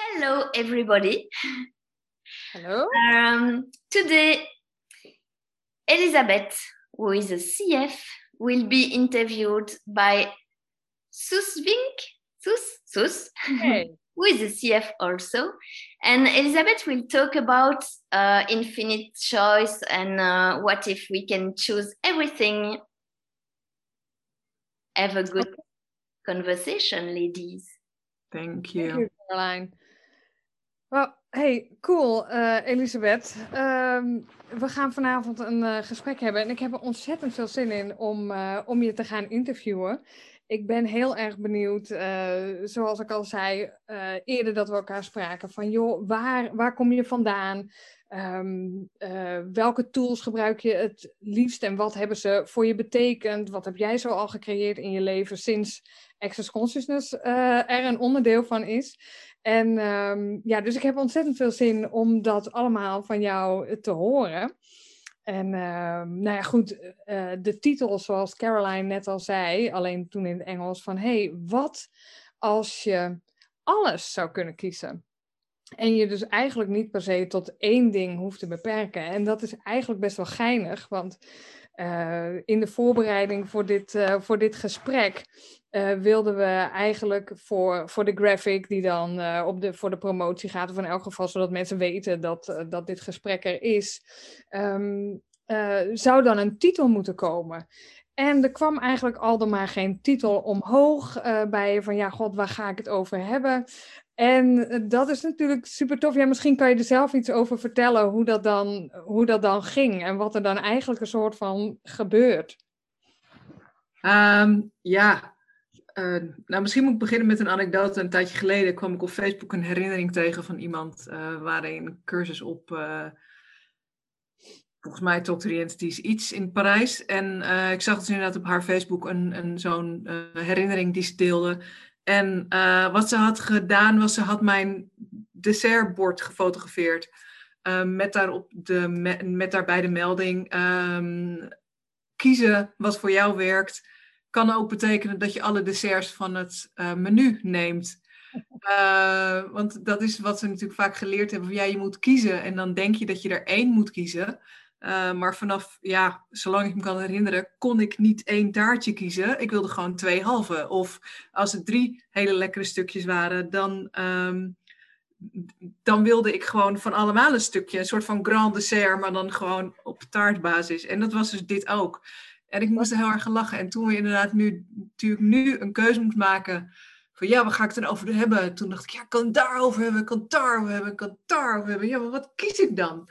Hello, everybody. Hello. Um, today, Elizabeth, who is a CF, will be interviewed by Sus Vink, Sus, Sus, Hey. who is a CF also. And Elizabeth will talk about uh, infinite choice and uh, what if we can choose everything. Have a good conversation, ladies. Thank Thank you. you, Caroline. Well, hey, cool, eh, Elisabeth. Ehm, we gaan vanavond een eh, gesprek hebben en ik heb er ontzettend veel zin in om, eh, om je te gaan interviewen. Ik ben heel erg benieuwd, zoals ik al zei eerder dat we elkaar spraken, van joh, waar, waar kom je vandaan? Ehm, eh, welke tools gebruik je het liefst en wat hebben ze voor je betekend? Wat heb jij zo al gecreëerd in je leven sinds Access Consciousness er een onderdeel van is? En ehm, ja, dus ik heb ontzettend veel zin om dat allemaal van jou te horen. En ehm, nou ja, goed, eh, de titel zoals Caroline net al zei, alleen toen in het Engels, van hey, wat als je alles zou kunnen kiezen? En je dus eigenlijk niet per se tot één ding hoeft te beperken. En dat is eigenlijk best wel geinig, want eh, in de voorbereiding voor dit, eh, voor dit gesprek eh, wilden we eigenlijk voor, voor de graphic die dan eh, op de, voor de promotie gaat, of in elk geval zodat mensen weten dat, eh, dat dit gesprek er is, ehm, eh, zou dan een titel moeten komen. En er kwam eigenlijk al dan maar geen titel omhoog eh, bij van ja, god, waar ga ik het over hebben? En eh, dat is natuurlijk super tof. Ja, misschien kan je er zelf iets over vertellen hoe dat dan, hoe dat dan ging en wat er dan eigenlijk een soort van gebeurt. Ehm, ja, eh, nou misschien moet ik beginnen met een anekdote. Een tijdje geleden kwam ik op Facebook een herinnering tegen van iemand waarin een cursus op, volgens mij Talk to the Entities iets in Parijs. En eh, ik zag dus inderdaad op haar Facebook een, een, zo'n eh, herinnering die ze deelde. En eh, wat ze had gedaan was, ze had mijn dessertbord gefotografeerd. met, daarop de, me- met daarbij de melding... ehm, kiezen wat voor jou werkt, kan ook betekenen dat je alle desserts van het menu neemt. Want dat is wat ze natuurlijk vaak geleerd hebben. Ja, je moet kiezen en dan denk je dat je er één moet kiezen. Eh, maar vanaf, ja, zolang ik me kan herinneren, kon ik niet één taartje kiezen. Ik wilde gewoon twee halve. Of als het drie hele lekkere stukjes waren, dan, ehm, dan wilde ik gewoon van allemaal een stukje. Een soort van grand dessert, maar dan gewoon op taartbasis. En dat was dus dit ook. En ik moest er heel erg lachen. En toen we inderdaad nu, natuurlijk nu een keuze moeten maken. Van ja, waar ga ik het dan over hebben? Toen dacht ik, ja, ik kan daarover hebben, ik kan daarover hebben, ik kan daarover hebben. Ja, maar wat kies ik dan?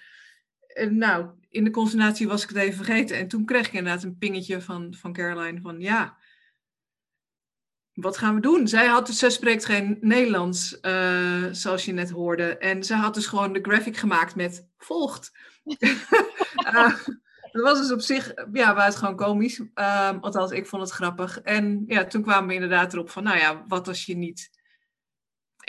En nou, in de concentratie was ik het even vergeten. En toen kreeg ik inderdaad een pingetje van, van Caroline van ja, wat gaan we doen? Zij had dus, zij spreekt geen Nederlands, eh, zoals je net hoorde. En zij had dus gewoon de graphic gemaakt met volgt. Eh, dat was dus op zich, ja, buitengewoon komisch. Ehm, althans, ik vond het grappig. En ja, toen kwamen we inderdaad erop van, nou ja, wat als je niet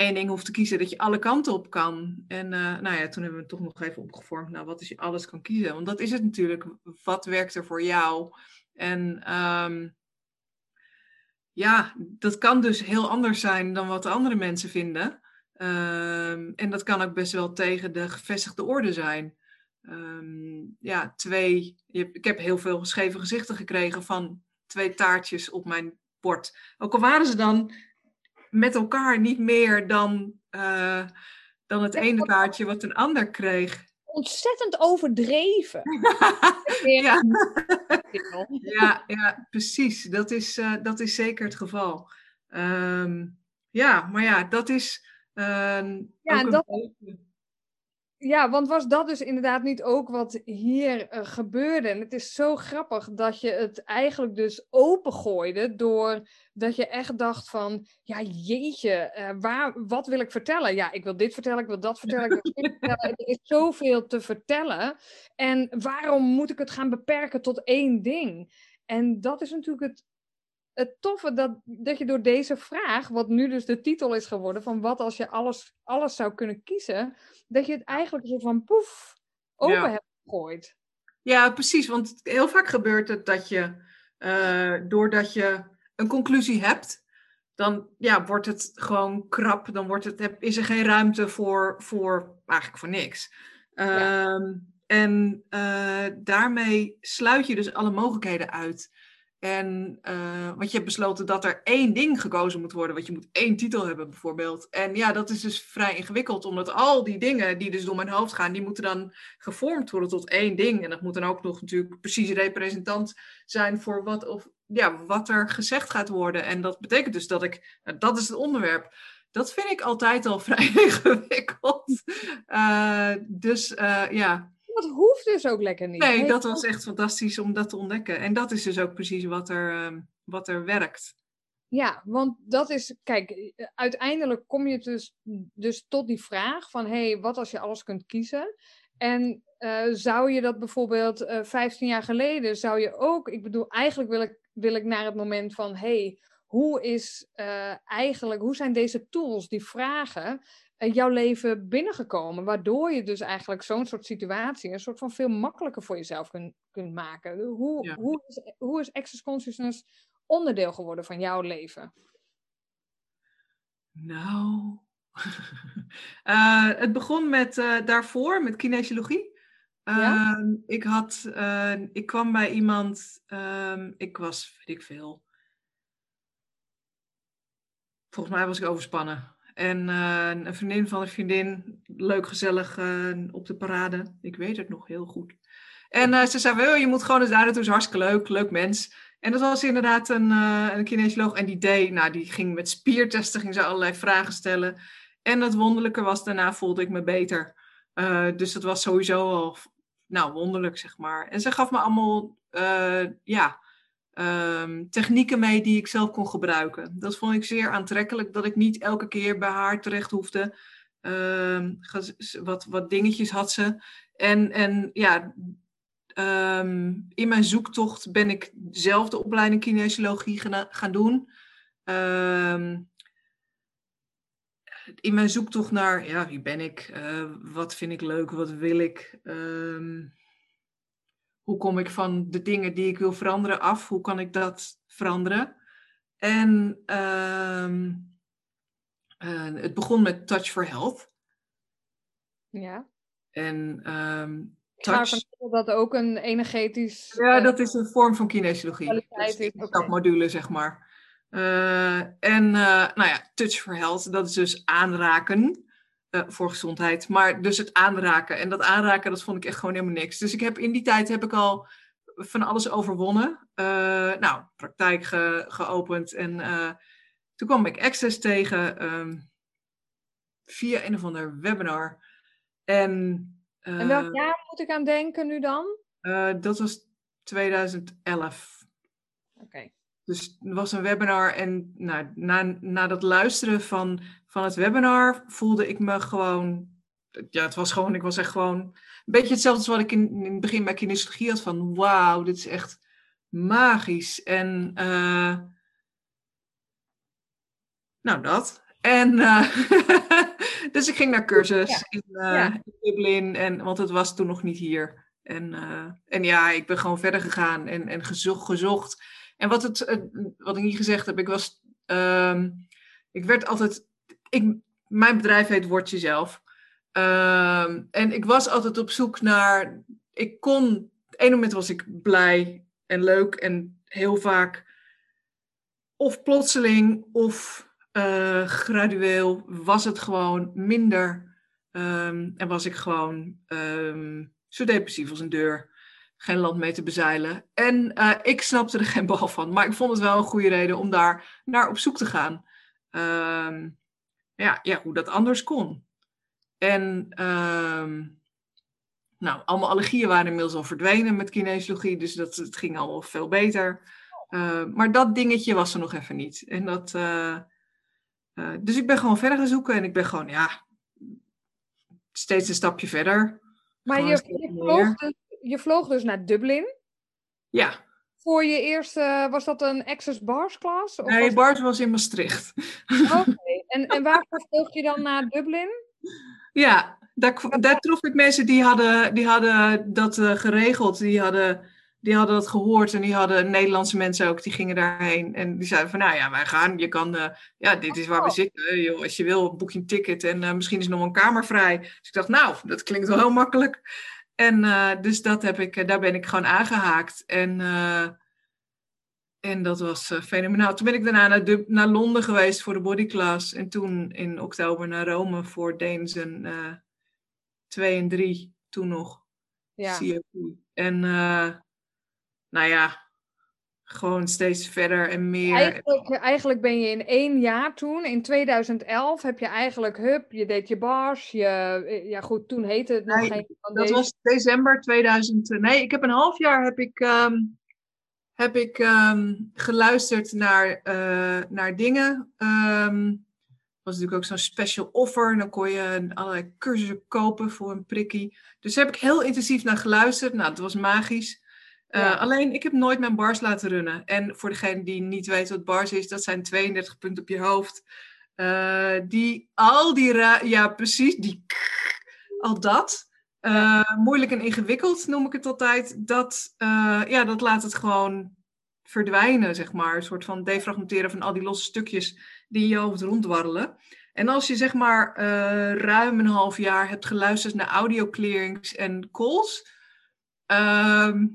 één ding hoeft te kiezen, dat je alle kanten op kan. En eh, nou ja, toen hebben we het toch nog even opgevormd. Nou, wat als je alles kan kiezen? Want dat is het natuurlijk. Wat werkt er voor jou? En ehm, ja, dat kan dus heel anders zijn dan wat andere mensen vinden. Ehm, en dat kan ook best wel tegen de gevestigde orde zijn. Ehm, ja, twee. ik heb heel veel scheve gezichten gekregen van twee taartjes op mijn bord. Ook al waren ze dan met elkaar niet meer dan, eh, dan het ene taartje wat een ander kreeg. Ontzettend overdreven. ja. Ja, ja, precies. Dat is, eh, dat is zeker het geval. Ehm, ja, maar ja, dat is. ehm, Ja, dat- Ja, want was dat dus inderdaad niet ook wat hier eh, gebeurde? En het is zo grappig dat je het eigenlijk dus opengooide door dat je echt dacht van, ja jeetje, eh, waar, wat wil ik vertellen? Ja, ik wil dit vertellen, ik wil dat vertellen, ik wil dit vertellen. Er is zoveel te vertellen. En waarom moet ik het gaan beperken tot één ding? En dat is natuurlijk het, het toffe dat, dat je door deze vraag, wat nu dus de titel is geworden, van wat als je alles, alles zou kunnen kiezen, dat je het eigenlijk zo van poef open Ja. hebt gegooid. Ja, precies. Want heel vaak gebeurt het dat je, eh, doordat je een conclusie hebt, dan ja, wordt het gewoon krap. Dan wordt het, is er geen ruimte voor, voor eigenlijk voor niks. Ehm, en uh, daarmee sluit je dus alle mogelijkheden uit. En uh, want je hebt besloten dat er één ding gekozen moet worden. Want je moet één titel hebben bijvoorbeeld. En ja, dat is dus vrij ingewikkeld. Omdat al die dingen die dus door mijn hoofd gaan, die moeten dan gevormd worden tot één ding. En dat moet dan ook nog natuurlijk precies representant zijn voor wat, of, ja, wat er gezegd gaat worden. En dat betekent dus dat ik, nou, dat is het onderwerp. Dat vind ik altijd al vrij ingewikkeld. Uh, dus uh, ja, dat hoeft dus ook lekker niet. Nee, dat was echt fantastisch om dat te ontdekken. En dat is dus ook precies wat er, ehm, wat er werkt. Ja, want dat is, kijk, uiteindelijk kom je dus, dus tot die vraag van, hé, hey, wat als je alles kunt kiezen? En uh, zou je dat bijvoorbeeld uh, eh, 15 jaar geleden, zou je ook, ik bedoel, eigenlijk wil ik, wil ik naar het moment van, hé, hey, hoe is uh, eigenlijk, hoe zijn deze tools, die vragen, jouw leven binnengekomen. Waardoor je dus eigenlijk zo'n soort situatie een soort van veel makkelijker voor jezelf kunt, kunt maken. Hoe, hoe, is, hoe is Access Consciousness onderdeel geworden van jouw leven? Nou, uh, het begon met uh, daarvoor, met kinesiologie. Ja? Uh, ik, had, eh, ik kwam bij iemand, ehm, ik was, weet ik veel. Volgens mij was ik overspannen. En uh, een vriendin van een vriendin, leuk gezellig uh, op de parade. Ik weet het nog heel goed. En uh, ze zei, wel, je moet gewoon eens daar naartoe, hartstikke leuk, leuk mens. En dat was inderdaad een, een kinesioloog. En die deed, nou, die ging met spiertesten, ging ze allerlei vragen stellen. En het wonderlijke was, daarna voelde ik me beter. dus dat was sowieso al, nou, wonderlijk, zeg maar. En ze gaf me allemaal, ja, um, technieken mee die ik zelf kon gebruiken. Dat vond ik zeer aantrekkelijk, dat ik niet elke keer bij haar terecht hoefde. Um, wat, wat dingetjes had ze. En, en ja, um, in mijn zoektocht ben ik zelf de opleiding kinesiologie gaan, doen. in mijn zoektocht naar, ja, wie ben ik? Uh, wat vind ik leuk? Wat wil ik? Hoe kom ik van de dingen die ik wil veranderen af? Hoe kan ik dat veranderen? En uh, uh, het begon met Touch for Health. Ja. En um, touch... dat ook een energetisch... Ja, uh, dat is een vorm van kinesiologie. Dus okay. module, zeg maar. Uh, en nou ja, Touch for Health, dat is dus aanraken. Uh, voor gezondheid. Maar dus het aanraken. En dat aanraken, dat vond ik echt gewoon helemaal niks. Dus ik heb in die tijd heb ik al van alles overwonnen. Uh, nou, praktijk ge, geopend. En uh, toen kwam ik Access tegen um, via een of ander webinar. En, en welk jaar moet ik aan denken nu dan? dat was 2011. Dus er was een webinar en nou, na, na dat luisteren van, van het webinar voelde ik me gewoon, ja, het was gewoon, ik was echt gewoon een beetje hetzelfde als wat ik in, in het begin bij kinesiologie had van, wauw, dit is echt magisch. En, uh, nou dat. En, uh, dus ik ging naar cursus ja. in, uh, ja. in, Dublin, en, want het was toen nog niet hier. En, en ja, ik ben gewoon verder gegaan en, en gezocht, gezocht en wat, het, wat ik niet gezegd heb, ik was. Uh, ik werd altijd. Ik, mijn bedrijf heet Word Jezelf. Uh, en ik was altijd op zoek naar. Ik kon. Op een moment was ik blij en leuk en heel vaak. Of plotseling of uh, gradueel was het gewoon minder. Um, en was ik gewoon zo depressief als een deur geen land mee te bezeilen. En uh, ik snapte er geen bal van, maar ik vond het wel een goede reden om daar naar op zoek te gaan. Uh, ja, ja, hoe dat anders kon. En uh, nou, allemaal allergieën waren inmiddels al verdwenen met kinesiologie, dus dat, het ging allemaal veel beter. Uh, maar dat dingetje was er nog even niet. En dat, uh, dus ik ben gewoon verder gaan zoeken en ik ben gewoon, ja, steeds een stapje verder. Maar je, je dus je vloog dus naar Dublin. Ja. Voor je eerste, was dat een Access Bars class? Of nee, was Bars dat... was in Maastricht. Oké, en, en waarvoor vloog je dan naar Dublin? Ja, daar, daar trof ik mensen die hadden, die hadden dat uh, geregeld. Die hadden die hadden dat gehoord en die hadden Nederlandse mensen ook, die gingen daarheen. En die zeiden van, nou ja, wij gaan, je kan, uh, ja, dit is waar we zitten. Joh, als je wil, boek je een ticket en uh, misschien is nog een kamer vrij. Dus ik dacht, nou, dat klinkt wel heel makkelijk. En uh, dus dat heb ik, daar ben ik gewoon aangehaakt. En, en dat was fenomenaal. Toen ben ik daarna naar, de, naar Londen geweest voor de bodyclass. En toen in oktober naar Rome voor Deensen 2 en 3, toen nog. Ja. CFP. En nou ja, gewoon steeds verder en meer. Eigenlijk, eigenlijk, ben je in één jaar toen, in 2011, heb je eigenlijk, hup, je deed je bars, je, eh, ja goed, toen heette het nog nee, geen Dat was december 2000, nee, ik heb een half jaar heb ik, um, heb ik um, geluisterd naar, uh, naar dingen. Um, was natuurlijk ook zo'n special offer. Dan kon je allerlei cursussen kopen voor een prikkie. Dus daar heb ik heel intensief naar geluisterd. Nou, het was magisch. Uh, Alleen, ik heb nooit mijn bars laten runnen. En voor degene die niet weet wat bars is, dat zijn 32 punten op je hoofd. Uh, die al die, ja precies, die al dat. Uh, moeilijk en ingewikkeld noem ik het altijd. Dat, ja, dat laat het gewoon verdwijnen, zeg maar. Een soort van defragmenteren van al die losse stukjes die in je hoofd ronddwarrelen. En als je zeg maar ruim een half jaar hebt geluisterd naar audio clearings en calls, ehm,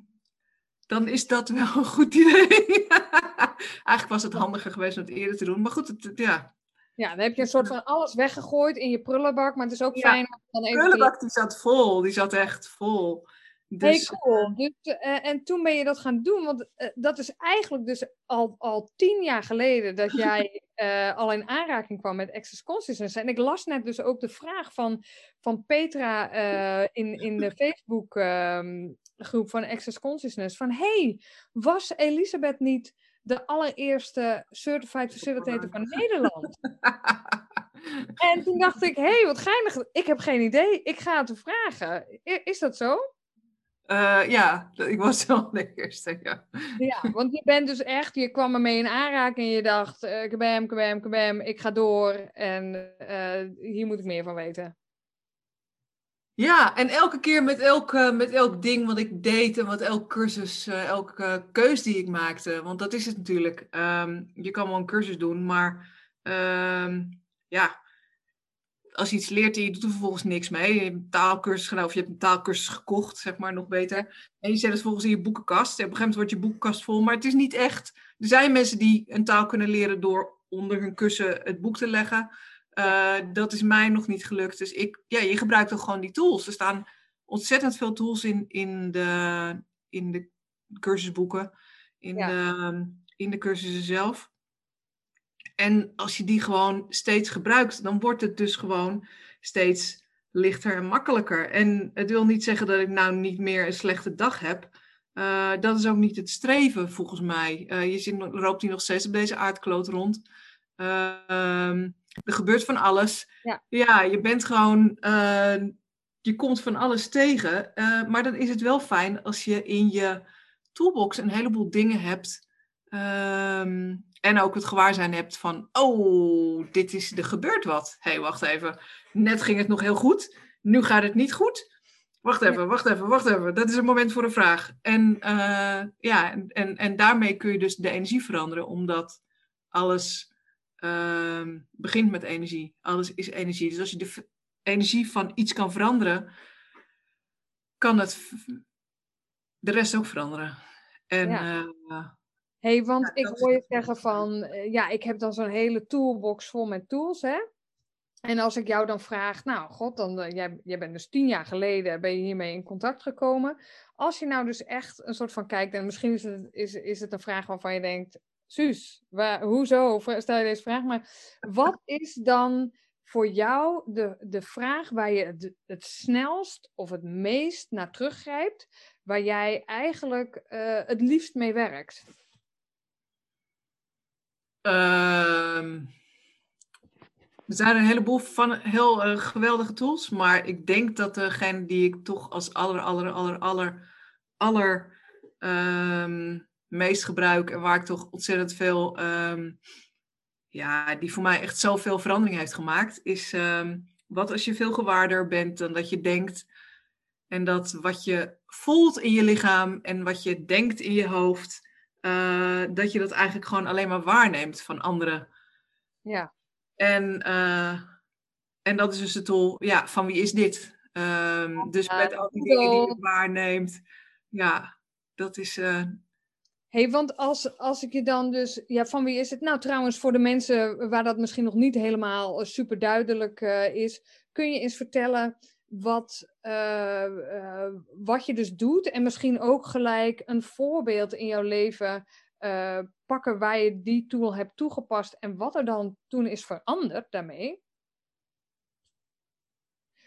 dan is dat wel een goed idee. Eigenlijk was het handiger geweest om het eerder te doen. Maar goed, het, ja. Ja, dan heb je een soort van alles weggegooid in je prullenbak. Maar het is ook fijn om dan even... De prullenbak die zat vol. Die zat echt vol. Dus, hey, cool. Dus, uh, en toen ben je dat gaan doen. Want uh, dat is eigenlijk dus al, al tien jaar geleden dat jij uh, al in aanraking kwam met Access Consciousness. En ik las net dus ook de vraag van, van Petra in, in de Facebook um, groep van Access Consciousness. Van hey, was Elisabeth niet de allereerste Certified Facilitator van Nederland? en toen dacht ik, hé, hey, wat geinig. Ik heb geen idee. Ik ga het vragen. Is dat zo? Uh, ja, ik was wel de eerste, ja. Ja, want je bent dus echt, je kwam ermee in aanraking en je dacht, uh, kabam, kabam, kabam, ik ga door en uh, hier moet ik meer van weten. Ja, en elke keer met elk, met elk ding wat ik deed en wat elk cursus, uh, elke keus die ik maakte. Want dat is het natuurlijk. Um, je kan wel een cursus doen, maar um, ja, als je iets leert en je doet er vervolgens niks mee. Je hebt een taalkursus gedaan of je hebt een taalkursus gekocht, zeg maar, nog beter. En je zet het vervolgens in je boekenkast. En op een gegeven moment wordt je boekenkast vol. Maar het is niet echt... Er zijn mensen die een taal kunnen leren door onder hun kussen het boek te leggen. Uh, dat is mij nog niet gelukt. Dus ik, ja, je gebruikt toch gewoon die tools. Er staan ontzettend veel tools in, in, de, in de cursusboeken, in, de, in de cursussen zelf. En als je die gewoon steeds gebruikt, dan wordt het dus gewoon steeds lichter en makkelijker. En het wil niet zeggen dat ik nou niet meer een slechte dag heb. Uh, dat is ook niet het streven, volgens mij. Uh, je ziet, loopt hier nog steeds op deze aardkloot rond. Uh, er gebeurt van alles. Ja, ja je bent gewoon. Eh, je komt van alles tegen. maar dan is het wel fijn als je in je toolbox een heleboel dingen hebt. Ehm, en ook het gewaarzijn hebt van, oh, dit is, er gebeurt wat. Hé, hey, wacht even. Net ging het nog heel goed. Nu gaat het niet goed. Wacht even, wacht even, wacht even. Dat is een moment voor een vraag. En, uh, ja, en, en daarmee kun je dus de energie veranderen, omdat alles uh, begint met energie. Alles is energie. Dus als je de energie van iets kan veranderen, kan het de rest ook veranderen. En ja. uh, hey, want ik hoor je zeggen van, eh, ja, ik heb dan zo'n hele toolbox vol met tools, hè? En als ik jou dan vraag, nou god, dan, uh, jij, jij bent dus tien jaar geleden, ben je hiermee in contact gekomen. Als je nou dus echt een soort van kijkt, en misschien is het, is, is het een vraag waarvan je denkt, Suus, waar, hoezo stel je deze vraag, maar wat is dan voor jou de, de vraag waar je het, het snelst of het meest naar teruggrijpt, waar jij eigenlijk uh, het liefst mee werkt? Uh, er zijn een heleboel van heel uh, geweldige tools, maar ik denk dat degene die ik toch als aller, aller, aller, aller, aller um, meest gebruik en waar ik toch ontzettend veel, um, ja, die voor mij echt zoveel verandering heeft gemaakt, is um, wat als je veel gewaarder bent dan dat je denkt. En dat wat je voelt in je lichaam en wat je denkt in je hoofd, eh, dat je dat eigenlijk gewoon alleen maar waarneemt van anderen. Ja. En, eh, en dat is dus het doel, ja, van wie is dit? Ehm, dus met al die dingen die je waarneemt, ja, dat is. Uh... hey, want als, als ik je dan dus, ja, van wie is het? Nou, trouwens, voor de mensen waar dat misschien nog niet helemaal super duidelijk is, kun je eens vertellen wat, uh, wat je dus doet en misschien ook gelijk een voorbeeld in jouw leven pakken waar je die tool hebt toegepast en wat er dan toen is veranderd daarmee.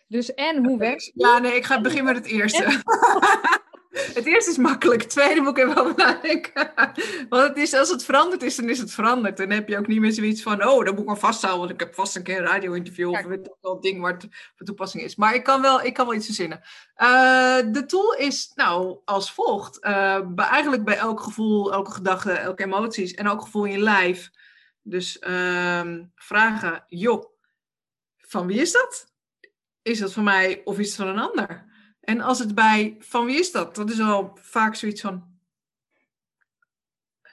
Dus en hoe werkt Ja, nee, ik ga beginnen met het eerste. Het eerste is makkelijk, het tweede moet ik even over nadenken. Want het is, als het veranderd is, dan is het veranderd. Dan heb je ook niet meer zoiets van, oh, dan moet ik maar vasthouden, want ik heb vast een keer een radio-interview of weet wel een ding waar het van toepassing is. Maar ik kan wel, ik kan wel iets verzinnen. Uh, de tool is nou als volgt. Uh, bij, eigenlijk bij elk gevoel, elke gedachte, elke emoties en elk gevoel in je lijf. Dus uh, vragen, joh, van wie is dat? Is dat van mij of is het van een ander? En als het bij van wie is dat? Dat is al vaak zoiets van.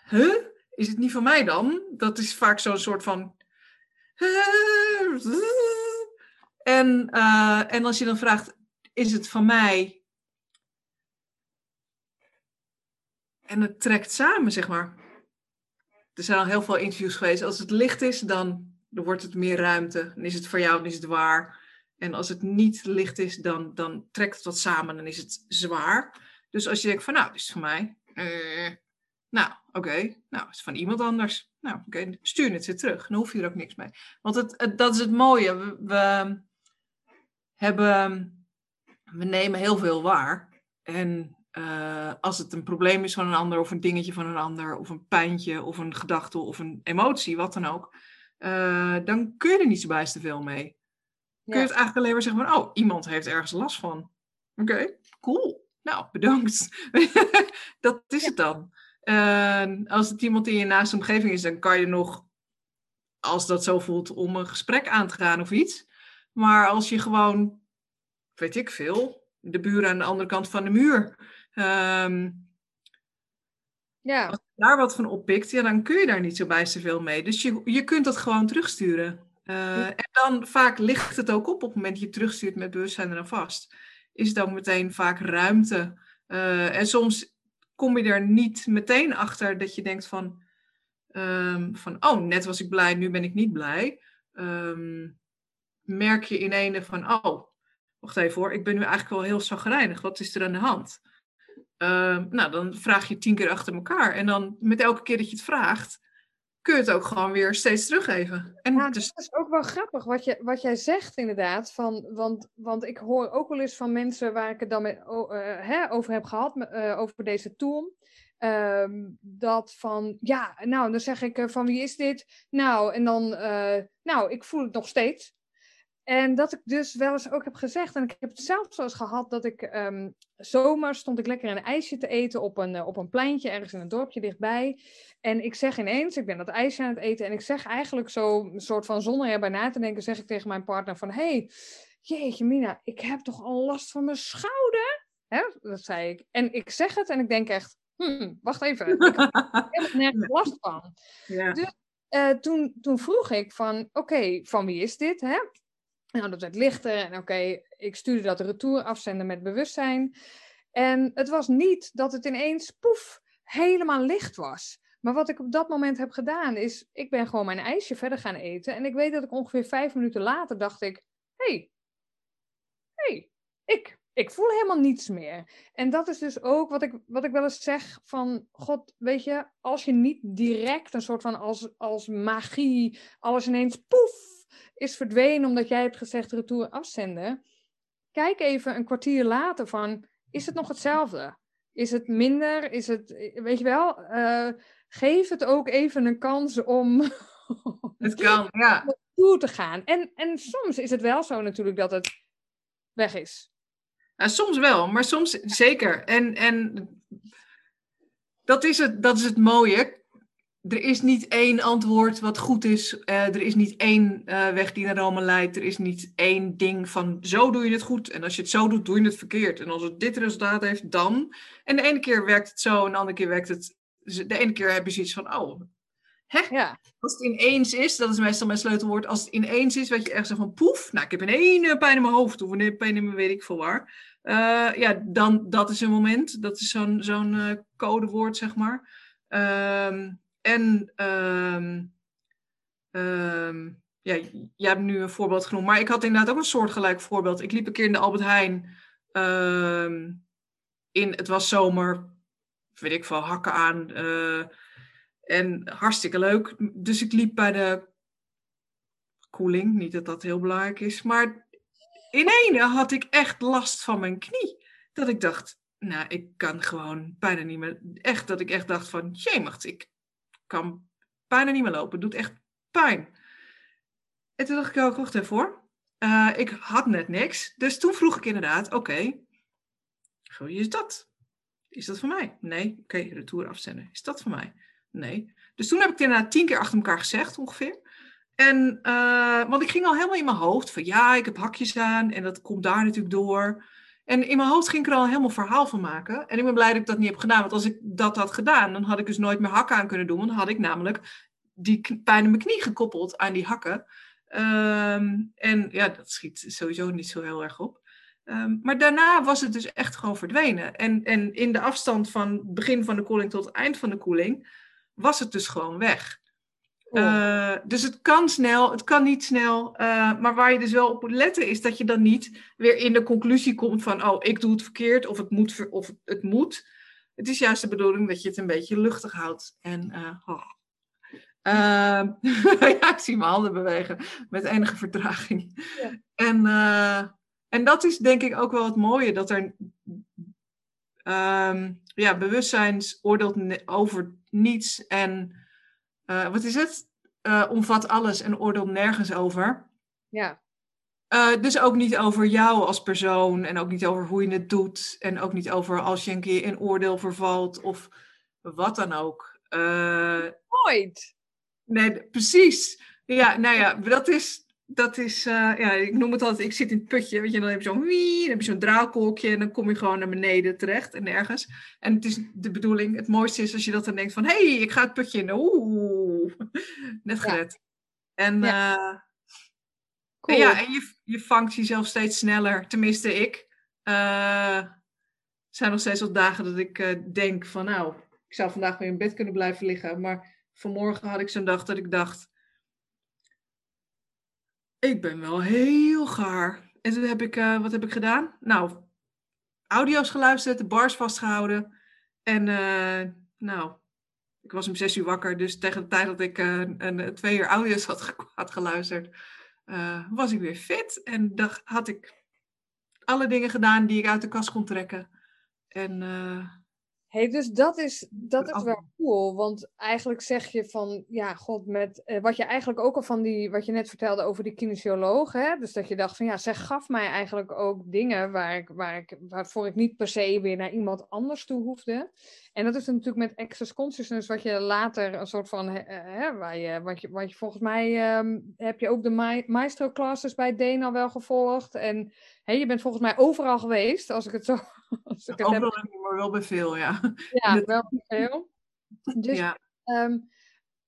Huh? Is het niet van mij dan? Dat is vaak zo'n soort van. En, uh, en als je dan vraagt: is het van mij? En het trekt samen, zeg maar. Er zijn al heel veel interviews geweest. Als het licht is, dan, dan wordt het meer ruimte. Dan is het voor jou, dan is het waar. En als het niet licht is, dan, dan trekt het wat samen, dan is het zwaar. Dus als je denkt van, nou, dit is van mij. Uh, nou, oké. Nou, is van iemand anders. Nou, oké, stuur het weer terug. Dan hoef je er ook niks mee. Want het, dat is het mooie. We, hebben, we nemen heel veel waar. En uh, als het een probleem is van een ander, of een dingetje van een ander, of een pijntje, of een gedachte, of een emotie, wat dan ook, uh, dan kun je er niet zo bijster veel mee kun je het eigenlijk alleen maar zeggen van, oh, iemand heeft ergens last van. Oké, cool. Nou, bedankt. dat is het dan. als het iemand in je naaste omgeving is, dan kan je nog, als dat zo voelt, om een gesprek aan te gaan of iets. Maar als je gewoon, weet ik veel, de buren aan de andere kant van de muur. Um, ja. Als je daar wat van oppikt, ja, dan kun je daar niet zo bij zoveel mee. Dus je, je kunt dat gewoon terugsturen. Uh, en dan vaak ligt het ook op op het moment dat je terugstuurt met bewustzijn eraan vast. Is ook meteen vaak ruimte. Uh, en soms kom je er niet meteen achter dat je denkt van, um, van oh, net was ik blij, nu ben ik niet blij. Um, merk je in ene van, oh, wacht even hoor, ik ben nu eigenlijk wel heel zagrijnig. Wat is er aan de hand? Uh, nou, dan vraag je tien keer achter elkaar. En dan met elke keer dat je het vraagt, kun je het ook gewoon weer steeds teruggeven. En ja, dus... Dat is ook wel grappig wat, je, wat jij zegt inderdaad. Van, want, want ik hoor ook wel eens van mensen waar ik het dan met, uh, hè, over heb gehad, uh, over deze tool. Uh, dat van, ja, nou, dan zeg ik van wie is dit? Nou, en dan, nou, ik voel het nog steeds. En dat ik dus wel eens ook heb gezegd, en ik heb het zelf zo eens gehad, dat ik um, zomer stond ik lekker een ijsje te eten op een, uh, op een pleintje ergens in een dorpje dichtbij. En ik zeg ineens, ik ben dat ijsje aan het eten, en ik zeg eigenlijk zo, een soort van zonder erbij na te denken, zeg ik tegen mijn partner van, hey, jeetje Mina, ik heb toch al last van mijn schouder? Hè? Dat zei ik. En ik zeg het en ik denk echt, hmm, wacht even, ik heb er nergens last van. Ja. Dus uh, toen, toen vroeg ik van, oké, okay, van wie is dit? Hè? Nou, dat werd lichter en oké, ik stuurde dat retour afzenden met bewustzijn. En het was niet dat het ineens, poef, helemaal licht was. Maar wat ik op dat moment heb gedaan is, ik ben gewoon mijn ijsje verder gaan eten. En ik weet dat ik ongeveer vijf minuten later dacht ik, hé, hey, hey, ik, ik voel helemaal niets meer. En dat is dus ook wat ik, wat ik wel eens zeg van, god, weet je, als je niet direct een soort van als, als magie, alles ineens poef, is verdwenen omdat jij hebt gezegd retour afzenden. Kijk even een kwartier later van, is het nog hetzelfde? Is het minder? Is het, weet je wel, uh, geef het ook even een kans om het kan, ja. toe te gaan. En, en soms is het wel zo natuurlijk dat het weg is. Ja, soms wel, maar soms zeker. En, en dat, is het, dat is het mooie er is niet één antwoord wat goed is. Eh, er is niet één eh, weg die naar Rome leidt. Er is niet één ding van zo doe je het goed. En als je het zo doet, doe je het verkeerd. En als het dit resultaat heeft, dan. En de ene keer werkt het zo en de andere keer werkt het. De ene keer heb je zoiets van, oh, hè? Ja. Als het ineens is, dat is meestal mijn sleutelwoord. Als het ineens is, wat je echt zegt van poef. Nou, ik heb een ene pijn in mijn hoofd of een pijn in mijn weet ik veel waar. Uh, ja, dan dat is een moment. Dat is zo'n zo'n codewoord, zeg maar. Ehm, en um, ja, jij hebt nu een voorbeeld genoemd, maar ik had inderdaad ook een soortgelijk voorbeeld. Ik liep een keer in de Albert Heijn. Um, in, het was zomer, weet ik veel, hakken aan. Uh, en hartstikke leuk. Dus ik liep bij de koeling. Niet dat dat heel belangrijk is. Maar in ene had ik echt last van mijn knie. Dat ik dacht, nou, ik kan gewoon bijna niet meer. Echt, dat ik echt dacht van, jemig, ik kan bijna niet meer lopen. Het doet echt pijn. En toen dacht ik ook, wacht even voor. Uh, ik had net niks. Dus toen vroeg ik inderdaad, oké, okay, is dat? Is dat voor mij? Nee. Oké, retour afzenden. Is dat voor mij? Nee. Dus toen heb ik het inderdaad tien keer achter elkaar gezegd ongeveer. En, uh, want ik ging al helemaal in mijn hoofd van ja, ik heb hakjes aan en dat komt daar natuurlijk door. En in mijn hoofd ging ik er al helemaal verhaal van maken. En ik ben blij dat ik dat niet heb gedaan. Want als ik dat had gedaan, dan had ik dus nooit meer hakken aan kunnen doen. Want dan had ik namelijk die pijn in mijn knie gekoppeld aan die hakken. Um, en ja, dat schiet sowieso niet zo heel erg op. Um, maar daarna was het dus echt gewoon verdwenen. En, en in de afstand van begin van de koeling tot eind van de koeling was het dus gewoon weg. Uh, dus het kan snel, het kan niet snel. Uh, maar waar je dus wel op moet letten, is dat je dan niet weer in de conclusie komt van: oh, ik doe het verkeerd of het moet. Of het, moet. Het is juist de bedoeling dat je het een beetje luchtig houdt. En, uh, oh. ja, ik zie mijn handen bewegen met enige vertraging. Ja. En, en dat is denk ik ook wel het mooie, dat er um, ja, bewustzijn oordeelt over niets en uh, wat is het? Uh, omvat alles en oordeelt nergens over. Ja. Uh, dus ook niet over jou als persoon en ook niet over hoe je het doet en ook niet over als je een keer in oordeel vervalt of wat dan ook. Nooit. Nee, precies. Ja, nou ja, dat is, dat is, uh, ja, ik noem het altijd, ik zit in het putje, weet je, dan heb je zo'n wie, dan heb je zo'n draakolkje en dan kom je gewoon naar beneden terecht en ergens. En het is de bedoeling, het mooiste is als je dat dan denkt van, hé, hey, ik ga het putje in, oeh, net gered. Ja. En, ja. Uh, cool. en, ja, en je, je vangt jezelf steeds sneller, tenminste ik. Uh, er zijn nog steeds wat dagen dat ik denk van, nou, ik zou vandaag weer in bed kunnen blijven liggen, maar vanmorgen had ik zo'n dag dat ik dacht, ik ben wel heel gaar. En toen heb ik, uh, wat heb ik gedaan? Nou, audio's geluisterd, de bars vastgehouden. En uh, nou, ik was om zes uur wakker. Dus tegen de tijd dat ik uh, een, twee uur audio's had, had geluisterd, was ik weer fit. En dacht, had ik alle dingen gedaan die ik uit de kast kon trekken. En Hey, dus dat is, dat is wel cool. Want eigenlijk zeg je van, ja, god, met eh, wat je eigenlijk ook al van die, wat je net vertelde over die kinesioloog, hè? Dus dat je dacht van, ja, zij gaf mij eigenlijk ook dingen waar ik, waar ik, waarvoor ik niet per se weer naar iemand anders toe hoefde. En dat is natuurlijk met access consciousness, wat je later een soort van, hè, waar je, wat, je, wat je volgens mij, um, heb je ook de maestro classes bij Dana wel gevolgd. En hè, je bent volgens mij overal geweest, als ik het zo Als ik het Overal heb... maar wel bij veel, ja. Ja, wel bij veel. Dus ja. Um,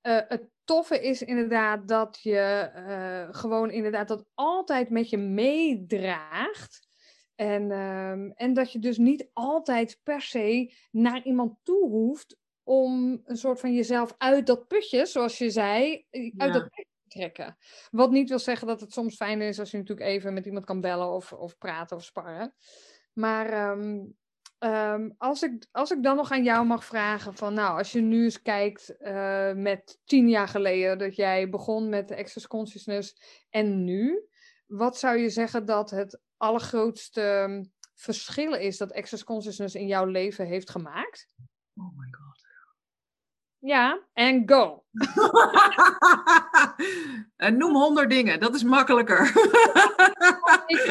uh, het toffe is inderdaad dat je uh, gewoon inderdaad dat altijd met je meedraagt. En, um, en dat je dus niet altijd per se naar iemand toe hoeft om een soort van jezelf uit dat putje, zoals je zei, uit ja. dat putje te trekken. Wat niet wil zeggen dat het soms fijn is als je natuurlijk even met iemand kan bellen of, of praten of sparren. Maar um, um, als, ik, als ik dan nog aan jou mag vragen van, nou, als je nu eens kijkt uh, met tien jaar geleden dat jij begon met Access Consciousness en nu, wat zou je zeggen dat het allergrootste ehm, verschil is dat Access Consciousness in jouw leven heeft gemaakt? Oh my god. Ja, en go. en noem honderd dingen, dat is makkelijker.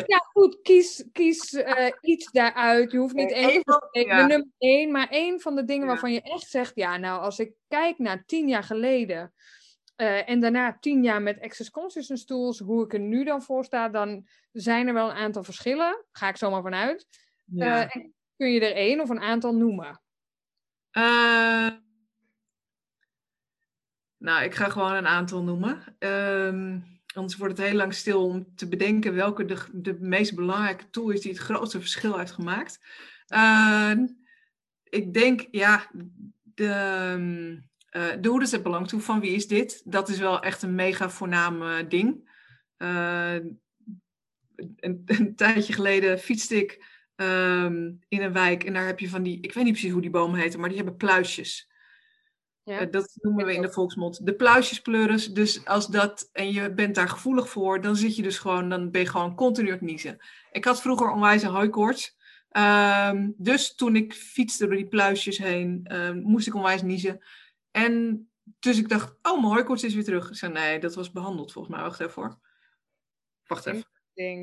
ja, goed, kies, kies uh, iets daaruit. Je hoeft niet één van de nummer één, maar één van de dingen waarvan je echt zegt, ja, nou, als ik kijk naar tien jaar geleden uh, en daarna tien jaar met Access Consciousness Tools, hoe ik er nu dan voor sta, dan zijn er wel een aantal verschillen. Ga ik zomaar vanuit. Ja. en kun je er één of een aantal noemen? nou, ik ga gewoon een aantal noemen. Um, Anders wordt het heel lang stil om te bedenken welke de, de meest belangrijke tool is die het grootste verschil heeft gemaakt. Uh, ik denk, ja, de, uh, de hoe het belang toe van wie is dit? Dat is wel echt een mega voornaam ding. Uh, een, een, tijdje geleden fietste ik ehm, in een wijk en daar heb je van die, ik weet niet precies hoe die bomen heten, maar die hebben pluisjes. Ja. Eh, dat noemen we in de volksmond de pluisjespleuris. Dus als dat, en je bent daar gevoelig voor, dan zit je dus gewoon, dan ben je gewoon continu aan het niezen. Ik had vroeger onwijze hooikoorts. Um, dus toen ik fietste door die pluisjes heen, um, moest ik onwijs niezen. En dus ik dacht, oh, mijn hooikoorts is weer terug. Ik zei, nee, dat was behandeld volgens mij. Wacht even voor. Wacht even.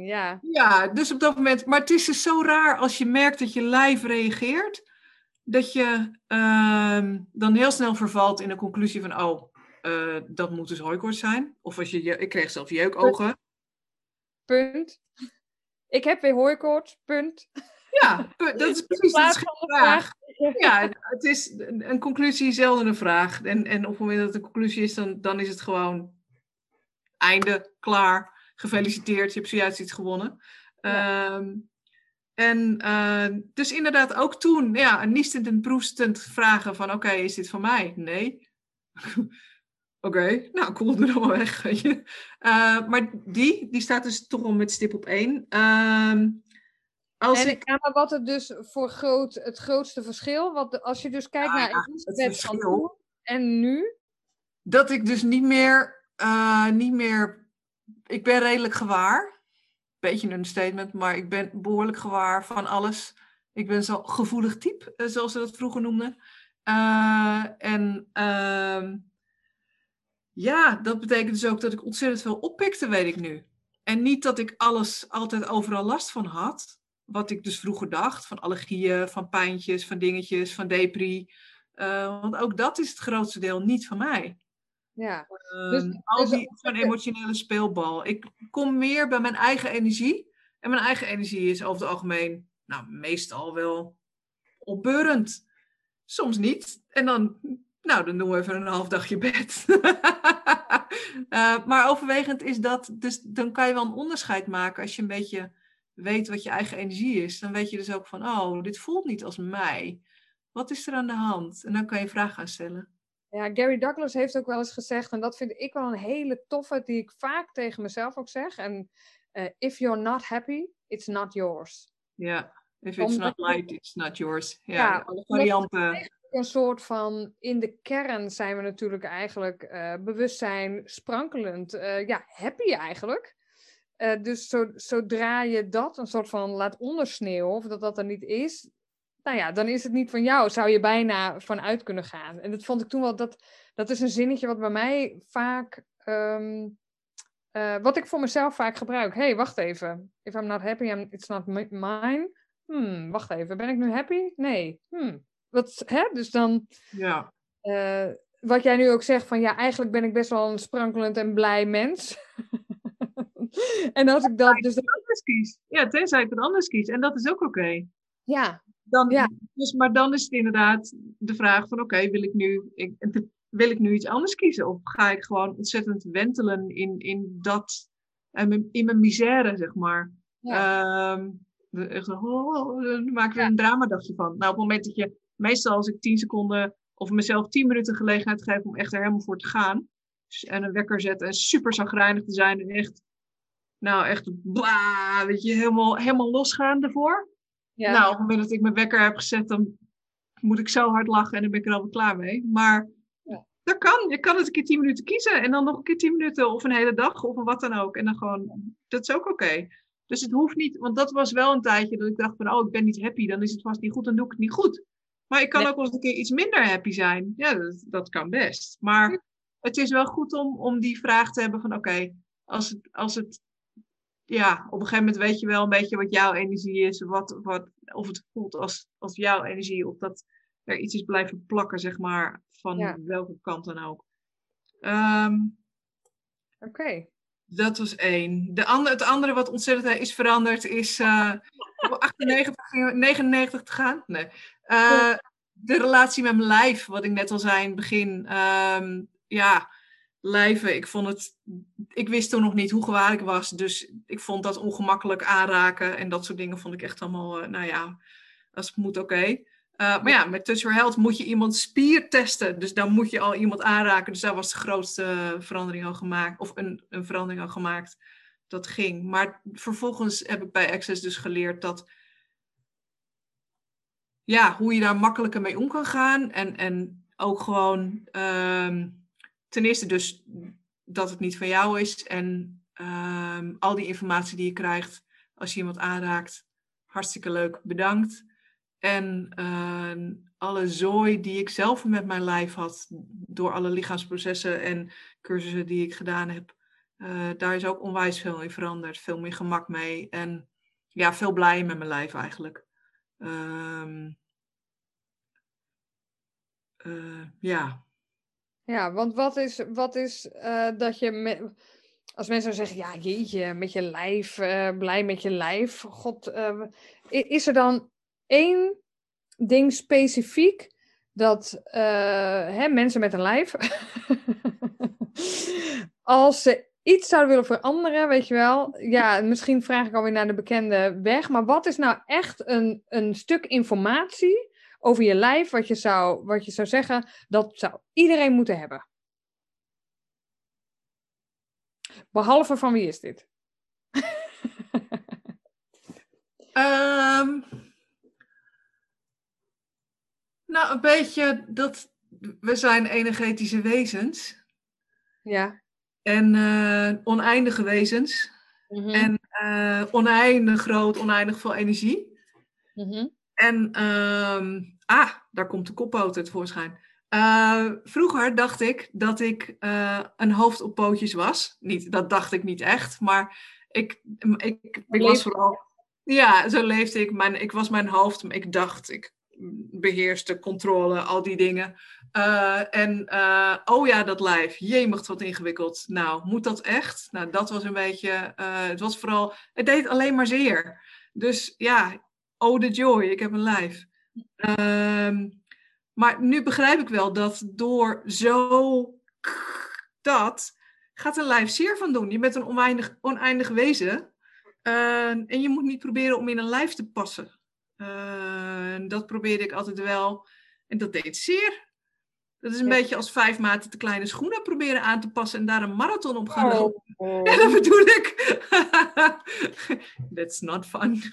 Ja. ja, dus op dat moment. Maar het is dus zo raar als je merkt dat je lijf reageert dat je uh, dan heel snel vervalt in de conclusie van, oh, uh, dat moet dus hooikoorts zijn. Of als je, ik kreeg zelf jeukogen. Punt. Ik heb weer hooikoorts, punt. Ja, dat is precies de vraag. Ja, het is een conclusie zelden een vraag. En, en op het moment dat het een conclusie is, dan, dan is het gewoon einde, klaar, gefeliciteerd, je hebt zojuist iets gewonnen. Ja. Um, en uh, dus inderdaad ook toen, ja, niestend en proestend vragen van, oké, is dit van mij? Nee. oké, okay, nou cool, doe dan maar weg, weet je. Uh, maar die, die staat dus toch al met stip op één. Uh, als en ik... ja, maar wat het dus voor groot, het grootste verschil, wat als je dus kijkt naar ja, het verschil en nu? Dat ik dus niet meer, uh, niet meer, ik ben redelijk gewaar beetje een statement, maar ik ben behoorlijk gewaar van alles. Ik ben zo gevoelig type, eh, zoals ze dat vroeger noemden. Uh, en uh, ja, dat betekent dus ook dat ik ontzettend veel oppikte, weet ik nu. En niet dat ik alles altijd overal last van had. Wat ik dus vroeger dacht, van allergieën, van pijntjes, van dingetjes, van depri. Uh, want ook dat is het grootste deel niet van mij. Ja. Dus, um, al die zo'n emotionele speelbal. Ik kom meer bij mijn eigen energie. En mijn eigen energie is over het algemeen, nou, meestal wel opbeurend. Soms niet. En dan, nou, dan doen we even een half dagje bed. uh, maar overwegend is dat, dus dan kan je wel een onderscheid maken als je een beetje weet wat je eigen energie is. Dan weet je dus ook van, oh, dit voelt niet als mij. Wat is er aan de hand? En dan kan je vragen gaan stellen. Ja, Gary Douglas heeft ook wel eens gezegd, en dat vind ik wel een hele toffe, die ik vaak tegen mezelf ook zeg. En uh, if you're not happy, it's not yours. Ja, if it's not light, it's not yours. Ja, ja alle varianten. Een soort van, in de kern zijn we natuurlijk eigenlijk uh, bewustzijn sprankelend. Uh, ja, happy eigenlijk. Dus zo, zodra je dat een soort van laat ondersneeuwen, of dat dat er niet is, nou ja, dan is het niet van jou, zou je bijna vanuit kunnen gaan. En dat vond ik toen wel, dat, dat is een zinnetje wat bij mij vaak, um, uh, wat ik voor mezelf vaak gebruik. hey, wacht even. If I'm not happy, I'm, it's not mine. Hmm, wacht even, ben ik nu happy? Nee. Hmm. Wat, hè? Dus dan, ja. Uh, wat jij nu ook zegt van, ja, eigenlijk ben ik best wel een sprankelend en blij mens. en als ik dat dus... Anders kies. Ja, tenzij ik het anders kies. En dat is ook oké. Okay. Ja, dan, ja. dus, maar dan is het inderdaad de vraag van oké, wil ik nu ik, wil ik nu iets anders kiezen? Of ga ik gewoon ontzettend wentelen in, in dat, in mijn misère, zeg maar. Ja. Um, echt, oh, dan maak ik er een dramadagje van. Nou, op het moment dat je, meestal als ik tien seconden of mezelf tien minuten gelegenheid geef om echt er helemaal voor te gaan. En een wekker zetten en super zagrijnig te zijn en echt, nou echt, bla, weet je, helemaal, helemaal losgaan ervoor. Ja. Nou, op het moment dat ik mijn wekker heb gezet, dan moet ik zo hard lachen en dan ben ik er alweer klaar mee. Maar ja. dat kan. Je kan het een keer tien minuten kiezen en dan nog een keer tien minuten of een hele dag of een wat dan ook. En dan gewoon, dat is ook oké. Dus het hoeft niet, want dat was wel een tijdje dat ik dacht van, oh, ik ben niet happy, dan is het vast niet goed, dan doe ik het niet goed. Maar ik kan ook wel eens een keer iets minder happy zijn. Ja, dat, dat kan best. Maar het is wel goed om, om die vraag te hebben van, oké, als, het, als het ja, op een gegeven moment weet je wel een beetje wat jouw energie is. Wat, wat, of het voelt als, als jouw energie. Of dat er iets is blijven plakken, zeg maar. Van welke kant dan ook. Ehm, Oké. Dat was één. De andere, het andere wat ontzettend is veranderd is uh, 98, 99 te gaan. Nee. Uh, de relatie met mijn lijf, wat ik net al zei in het begin. Um, ja, lijven. Ik vond het. Ik wist toen nog niet hoe gewaar ik was. Dus ik vond dat ongemakkelijk aanraken en dat soort dingen vond ik echt allemaal. Uh, nou ja, als het moet, oké. Uh, maar ja, met Touch Your Health moet je iemand spier testen. Dus dan moet je al iemand aanraken. Dus daar was de grootste verandering al gemaakt. Of een, een verandering al gemaakt. Dat ging. Maar vervolgens heb ik bij Access dus geleerd dat. Ja, hoe je daar makkelijker mee om kan gaan. En, en ook gewoon. Um, ten eerste dus dat het niet van jou is. En um, al die informatie die je krijgt als je iemand aanraakt. Hartstikke leuk, bedankt. En uh, alle zooi die ik zelf met mijn lijf had, door alle lichaamsprocessen en cursussen die ik gedaan heb, uh, daar is ook onwijs veel in veranderd. Veel meer gemak mee en ja, veel blij met mijn lijf eigenlijk. Um, uh, ja. Ja, want wat is, wat is dat je. Als mensen zeggen, ja, jeetje, met je lijf, blij met je lijf. God, is er dan één ding specifiek dat hè, mensen met een lijf, als ze iets zouden willen veranderen, weet je wel, ja, misschien vraag ik alweer naar de bekende weg, maar wat is nou echt een, een stuk informatie over je lijf, wat je, zou, wat je zou zeggen, dat zou iedereen moeten hebben? Behalve van wie is dit? um, nou, een beetje dat we zijn energetische wezens. Ja. En uh, oneindige wezens. Mm -hmm. En uh, oneindig groot, oneindig veel energie. Mm -hmm. En, uh, ah, daar komt de koppoot tevoorschijn. Uh, vroeger dacht ik dat ik een hoofd op pootjes was. Niet, dat dacht ik niet echt, maar ik, ik, ik was vooral... Ja, zo leefde ik. Mijn, ik was mijn hoofd, ik dacht, ik beheerste, controle, al die dingen. Uh, en uh, oh ja, dat lijf, jemig wat ingewikkeld. Nou, moet dat echt? Nou, dat was een beetje, uh, het was vooral, het deed alleen maar zeer. Dus ja, oh de joy, ik heb een lijf. Ehm, maar nu begrijp ik wel dat door zo dat gaat een lijf zeer van doen. Je bent een oneindig, oneindig wezen. en je moet niet proberen om in een lijf te passen. Uh, dat probeerde ik altijd wel. En dat deed zeer. Dat is een ja. beetje als vijf maten te kleine schoenen proberen aan te passen en daar een marathon op gaan lopen. Oh, oh. Ja, dat bedoel ik. That's not fun.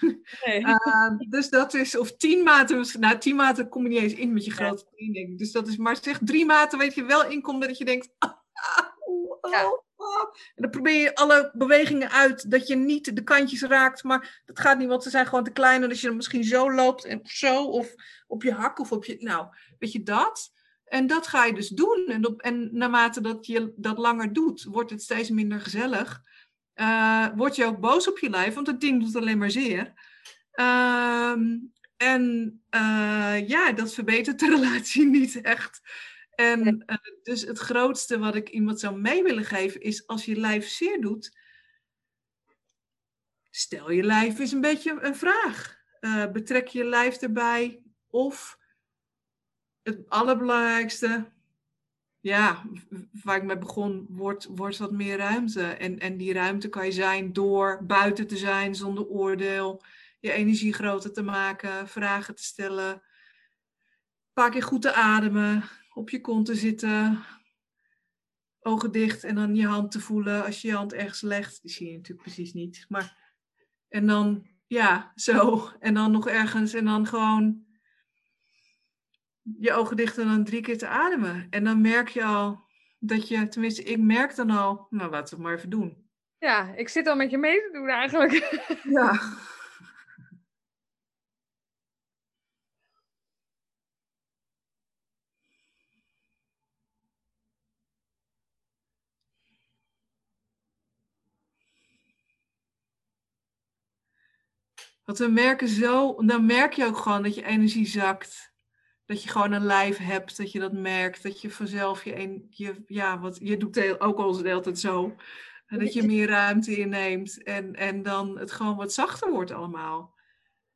Nee. Uh, dus dat is, of tien maten, nou tien maten kom je niet eens in met je grote ja. Dus dat is, maar zeg drie maten weet je wel inkomt dat je denkt, ah, oh, ja. En dan probeer je alle bewegingen uit, dat je niet de kantjes raakt. Maar dat gaat niet, want ze zijn gewoon te klein. En als je dan misschien zo loopt, en zo, of op je hak, of op je... Nou, weet je dat? En dat ga je dus doen. En, op, en naarmate dat je dat langer doet, wordt het steeds minder gezellig. Uh, word je ook boos op je lijf, want het ding doet alleen maar zeer. Uh, en uh, ja, dat verbetert de relatie niet echt. En uh, dus het grootste wat ik iemand zou mee willen geven is als je lijf zeer doet, stel je lijf eens een beetje een vraag. Betrek je lijf erbij of het allerbelangrijkste, ja, waar ik mee begon, wordt, wordt wat meer ruimte. En, en die ruimte kan je zijn door buiten te zijn zonder oordeel, je energie groter te maken, vragen te stellen, een paar keer goed te ademen, op je kont te zitten, ogen dicht en dan je hand te voelen als je je hand ergens legt. Die zie je natuurlijk precies niet. Maar, en dan, ja, zo. En dan nog ergens en dan gewoon je ogen dicht en dan drie keer te ademen. En dan merk je al dat je, tenminste, ik merk dan al, nou laten we het maar even doen. Ja, ik zit al met je mee te doen eigenlijk. Ja. Want we merken zo, dan merk je ook gewoon dat je energie zakt. Dat je gewoon een lijf hebt, dat je dat merkt. Dat je vanzelf je, een, je ja, wat, je doet ook al de altijd zo. Dat je meer ruimte inneemt en, en dan het gewoon wat zachter wordt allemaal.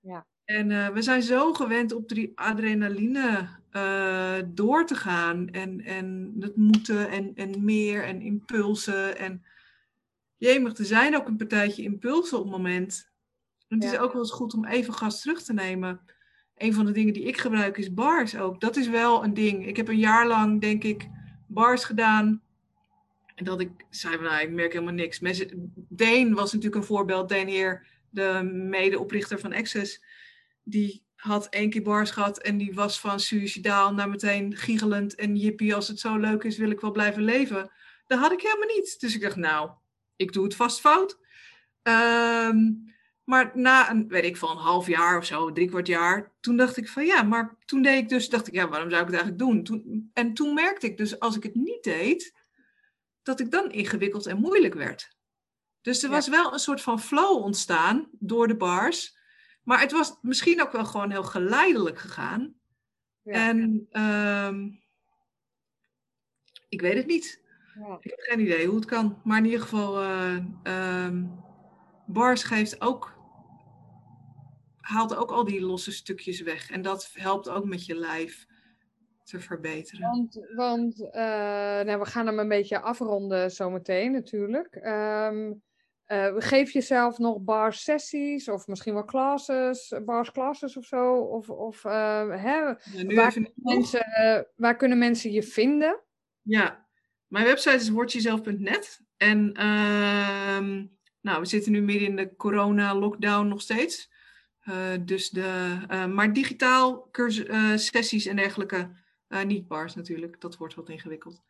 Ja. En uh, we zijn zo gewend op die adrenaline uh, door te gaan. En, en het moeten en, en meer en impulsen. En jemig, er zijn ook een partijtje impulsen op het moment. En het ja. is ook wel eens goed om even gas terug te nemen. Een van de dingen die ik gebruik is bars ook. Dat is wel een ding. Ik heb een jaar lang, denk ik, bars gedaan. En dat ik zei, nou, ik merk helemaal niks. Deen was natuurlijk een voorbeeld. Deen Heer, de medeoprichter van Access. Die had één keer bars gehad en die was van suicidaal naar meteen giechelend. En jippie, als het zo leuk is, wil ik wel blijven leven. Dat had ik helemaal niet. Dus ik dacht, nou, ik doe het vast fout. Um, maar na een, weet ik van een half jaar of zo, drie kwart jaar, toen dacht ik van ja, maar toen deed ik dus, dacht ik, ja, waarom zou ik het eigenlijk doen? Toen, en toen merkte ik dus, als ik het niet deed, dat ik dan ingewikkeld en moeilijk werd. Dus er was wel een soort van flow ontstaan door de bars. Maar het was misschien ook wel gewoon heel geleidelijk gegaan. Ja. En um, ik weet het niet. Ja. Ik heb geen idee hoe het kan. Maar in ieder geval, uh, um, bars geeft ook, haalt ook al die losse stukjes weg. En dat helpt ook met je lijf te verbeteren. Want, want uh, nou, we gaan hem een beetje afronden zometeen natuurlijk. Um, uh, geef jezelf nog bar sessies of misschien wel classes, bars classes of zo? Of, of uh, hè, ja, waar, kunnen mensen, waar kunnen mensen je vinden? Ja, mijn website is wordjezelf.net. En uh, nou, we zitten nu midden in de corona-lockdown nog steeds. Uh, dus de, uh, maar digitaal cursus, uh, sessies en dergelijke, niet bars natuurlijk, dat wordt wat ingewikkeld.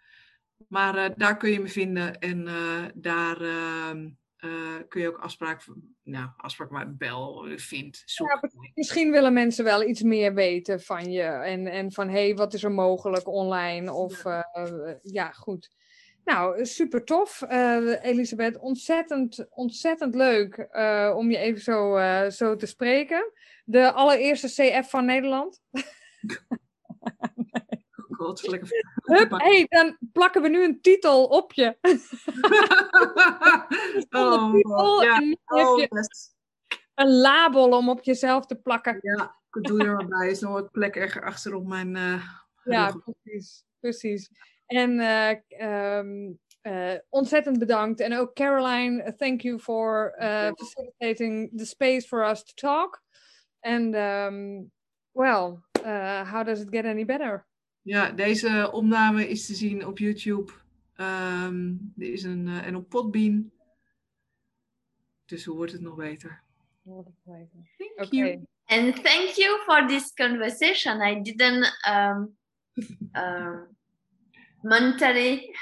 Maar daar kun je me vinden en daar ehm, kun je ook afspraak, nou, afspraak maar bel, vind, zoek. Ja, misschien willen mensen wel iets meer weten van je en, en van hé, hey, wat is er mogelijk online? Of ja, ja goed. Nou, super tof, uh, Elisabeth. Ontzettend, ontzettend leuk uh, om je even zo, uh, zo te spreken. De allereerste CF van Nederland. God, Hup, hey, dan plakken we nu een titel op je. oh, titel, ja. oh, je een label om op jezelf te plakken. Ja, ik doe er maar bij. is nog wat plek erger achter op mijn. ja, precies. precies. En uh, um, uh, ontzettend bedankt. En ook Caroline, thank you for uh, facilitating the space for us to talk. And um, well, how does it get any better? Ja, deze opname is te zien op YouTube. Um, er is een, en op Podbean. Dus hoe wordt het nog beter? Wordt het beter. Thank okay. you. And thank you for this conversation. I didn't um, uh, mentally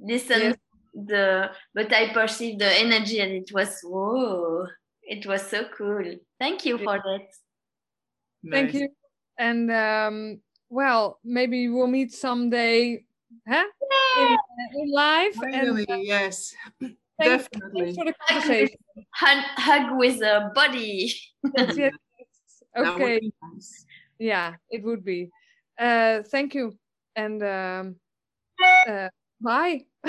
listen yes. the but I perceived the energy and it was whoa it was so cool. Thank you for that. Nice. Thank you. And um, well, maybe we'll meet someday, huh? Yeah. In, in live. Really, and, uh, yes. Thanks, Definitely. Thanks for the conversation. hug, hug with a body. yes, yes. Okay. Nice. Yeah, it would be. Uh, thank you. And um, uh, bye.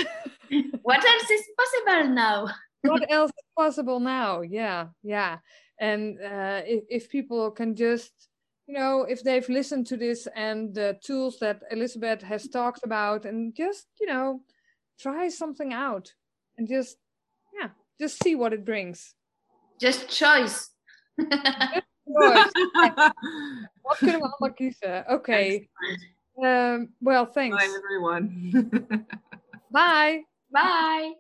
what else is possible now? what else is possible now? Yeah, yeah. And uh, if, if people can just, you know, if they've listened to this and the tools that Elizabeth has talked about, and just, you know, try something out and just, yeah, just see what it brings. Just choice. Wat kunnen we allemaal kiezen? Oké. Okay. Um, well, thanks. Bye, everyone. Bye. Bye.